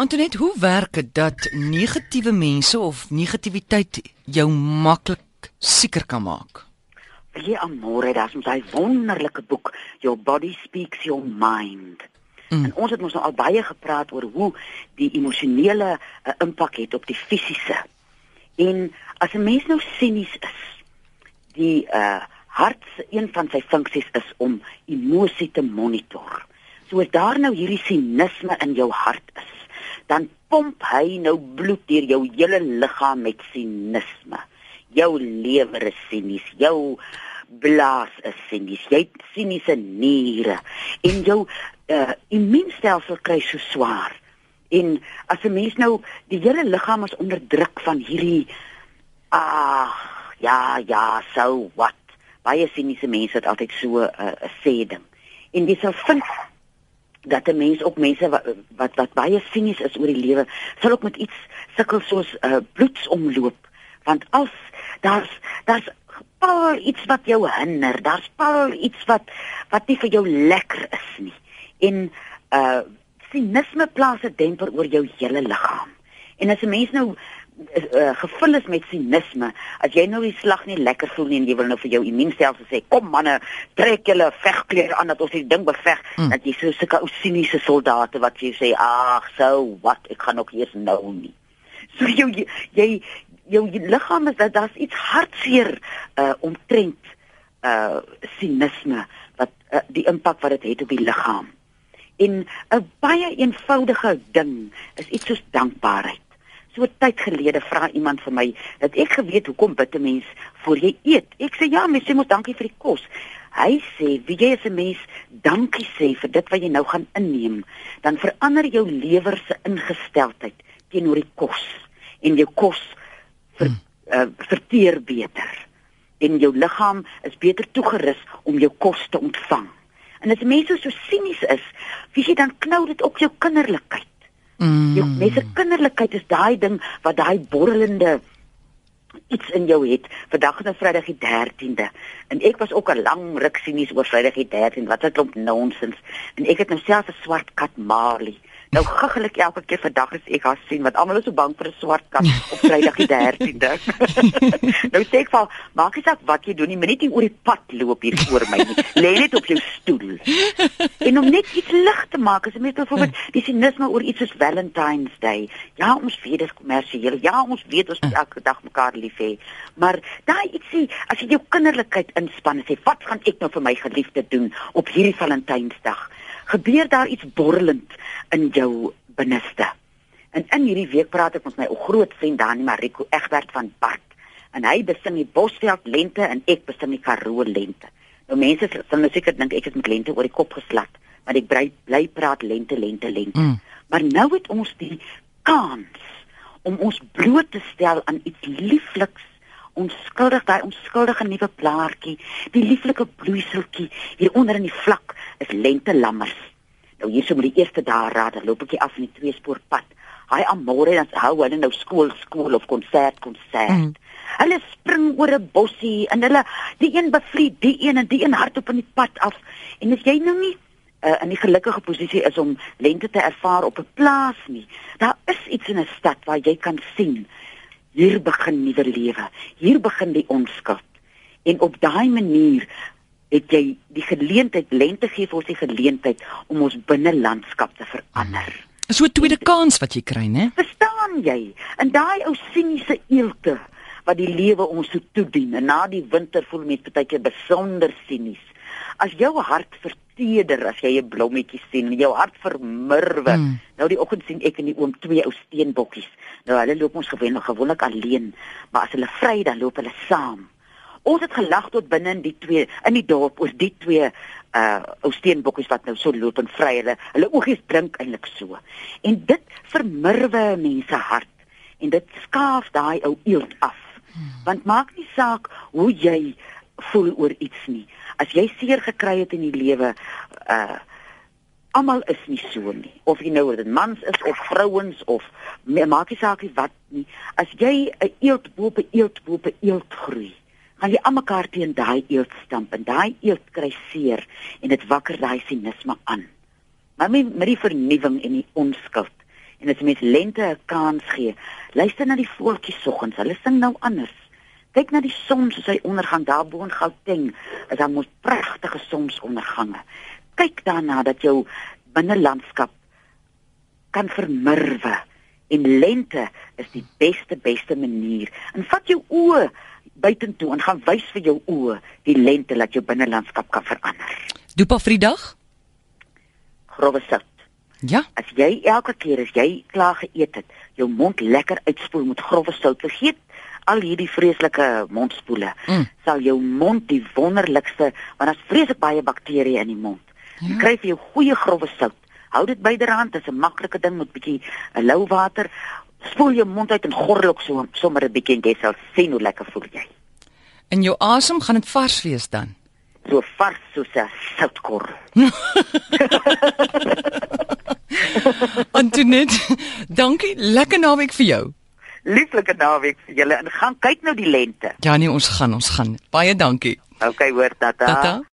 Antoinette, hoe werk dit dat negatiewe mense of negativiteit jou maklik sieker kan maak? Wie amore, daar's mos daai wonderlike boek Your Body Speaks Your Mind. Mm. En ons het mos nou al baie gepraat oor hoe die emosionele uh, impak het op die fisiese. En as 'n mens nou sinies is, die uh hart se een van sy funksies is om emosie te monitor. So as daar nou hierdie sinisme in jou hart is, dan pomp hy nou bloed deur jou hele liggaam met sinisme. Jou lewer is sinies, jou blaas is sinies, jy het siniese niere en jou uh, immuunstelsel kry so swaar. En as 'n mens nou die hele liggaam is onder druk van hierdie ah ja ja so wat baie siniese mense het altyd so 'n uh, sê ding. En jy sal vind dat 'n mens ook mense wat wat, wat baie sinies is oor die lewe, sal ook met iets sukkel soos 'n uh, bloedsomloop, want as daar's daar's paal iets wat jou hinder, daar's paal iets wat wat nie vir jou lekker is nie. En uh sinisme plaas 'n demper oor jou hele liggaam. En as 'n mens nou uh, gevul is met sinisme, as jy nou die slag nie lekker voel nie en jy wil nou vir jou immuunstelsel sê, kom manne, trek julle vegklere aan dat ons die ding beveg, hmm. dat jy so sulke ou siniese soldate wat jy sê, ag, so wat, ek gaan ook eers nou nie. So jy jy jou liggaam is dat daar's iets hartseer uh omtrent uh sinisme wat uh, die impak wat dit het, het op die liggaam. En 'n baie eenvoudige ding is iets soos dankbaarheid so tyd gelede vra iemand vir my dat ek geweet hoekom bid 'n mens voor jy eet. Ek sê ja, mens sê mos dankie vir die kos. Hy sê wie jy as 'n mens dankie sê vir dit wat jy nou gaan inneem, dan verander jou lewer se ingesteldheid teenoor die kos en jou kos ver, hmm. uh, verteer beter en jou liggaam is beter toegerus om jou kos te ontvang. En as mense so sinies is, wie jy dan knou dit op jou kinderlikheid. Mm. Jou mense kinderlikheid is daai ding wat daai borrelende iets in jou het. Vandag is nou Vrydag die 13de en ek was ook 'n lang ruk sinies oor Vrydag die 13de. Wat 'n klomp nonsens. En ek het nou self 'n swart kat Marley. Nou guggel ek elke keer vandag as ek haar sien want almal is so bang vir 'n swart kat op Vrydag die 13de. nou sê ek vir maak nie saak wat jy doen nie, moenie net oor die pad loop hier voor my nie. Lê net op jou stoel. en om net iets lig te maak, as jy met byvoorbeeld die sinisme oor iets soos Valentine's Day. Ja, ons weet dit is kommersieel. Ja, ons weet ons moet elke dag mekaar lief hê. Maar daai ietsie, as jy jou kinderlikheid inspann en sê, "Wat gaan ek nou vir my geliefde doen op hierdie Valentine's Dag?" Gebeur daar iets borrelend in jou binneste. En in hierdie week praat ek met my groot vriend Dani Mariko Egberg van Bart. En hy besing die Bosveld lente en ek besing die Karoo lente. Nou mense sal nou seker dink ek het met lente oor die kop geslat, maar ek bly bly praat lente lente lente. Mm. Maar nou het ons die kans om ons bloot te stel aan iets liefliks onskuldig daai onskuldige nuwe blaartjie, die lieflike bloeiseltjie hier onder in die vlak is lente lammers. Nou hier so met die eerste dae raad, dan loop ek af in die twee spoor pad. Haai amore dan hou hulle nou skool skool of konsert konsert. Mm. Hulle spring oor 'n bossie en hulle die een bevlieg die een en die een hardop in die pad af. En as jy nou nie uh, in die gelukkige posisie is om lente te ervaar op 'n plaas nie, daar is iets in 'n stad waar jy kan sien hier begin nuwe lewe. Hier begin die onskuld. En op daai manier het jy die geleentheid lente gee vir ons die geleentheid om ons binnelandskap te verander. So 'n tweede kans wat jy kry, né? Verstaan jy? In daai ou siniese eelte wat die lewe ons so toedien en na die winter voel mense baie keer besonder sinies. As jou hart verteder as jy 'n blommetjie sien, jou hart vermurwe. Mm. Nou die oggend sien ek in die oom twee ou steenbokkies. Nou hulle loop ons gewoonlik gewoonlik alleen, maar as hulle vry dan loop hulle saam. Ons het gelag tot binne in die twee in die dorp oor die twee uh ou steenbokkies wat nou so loop en vry hulle. Hulle oogies blink eintlik so. En dit vermurwe mense hart en dit skaaf daai ou eeld af. Hmm. Want maak nie saak hoe jy voel oor iets nie as jy seer gekry het in die lewe uh almal is nie so nie of jy nou dit mans is of vrouens of maak nie saak wat nie as jy 'n eelt bo op 'n eelt bo op 'n eelt groei gaan jy almekaar teen daai eelt stamp en daai eelt kry seer en dit wakker daai sinisme aan maar met, met die vernuwing en die onskuld En as mens lente 'n kans gee, luister na die voeltjies soggens, hulle sing nou anders. Kyk na die son soos hy ondergang daar bo in Gauteng, is daar mos pragtige sonsondergange. Kyk daarna dat jou binnelandskap kan vermurwe en lente is die beste beste manier. En vat jou oë buitentoe en gaan wys vir jou oë die lente dat jou binnelandskap kan verander. Dopa vir die dag? Growe sout. Ja. As jy elke keer as jy klaar geëet het, jou mond lekker uitspoel met growe sout, vergeet al hierdie vreeslike mondspoele. Mm. Sal jou mond die wonderlikste, want daar's vreeslik baie bakterieë in die mond. Ja. Kry vir jou goeie growe sout. Hou dit byderhand, dit is 'n maklike ding met bietjie uh, lou water. Spoel jou mond uit en gorrel ook so sommer 'n bietjie en jy sal sien hoe lekker voel jy. In jou asem gaan dit vars wees dan. So vars soos 'n soutkorrel. Antoinette, dankie. Lekker naweek vir jou. Lieflike naweek vir julle en gaan kyk nou die lente. Ja nee, ons gaan, ons gaan. Baie dankie. Okay, hoor tata. Tata.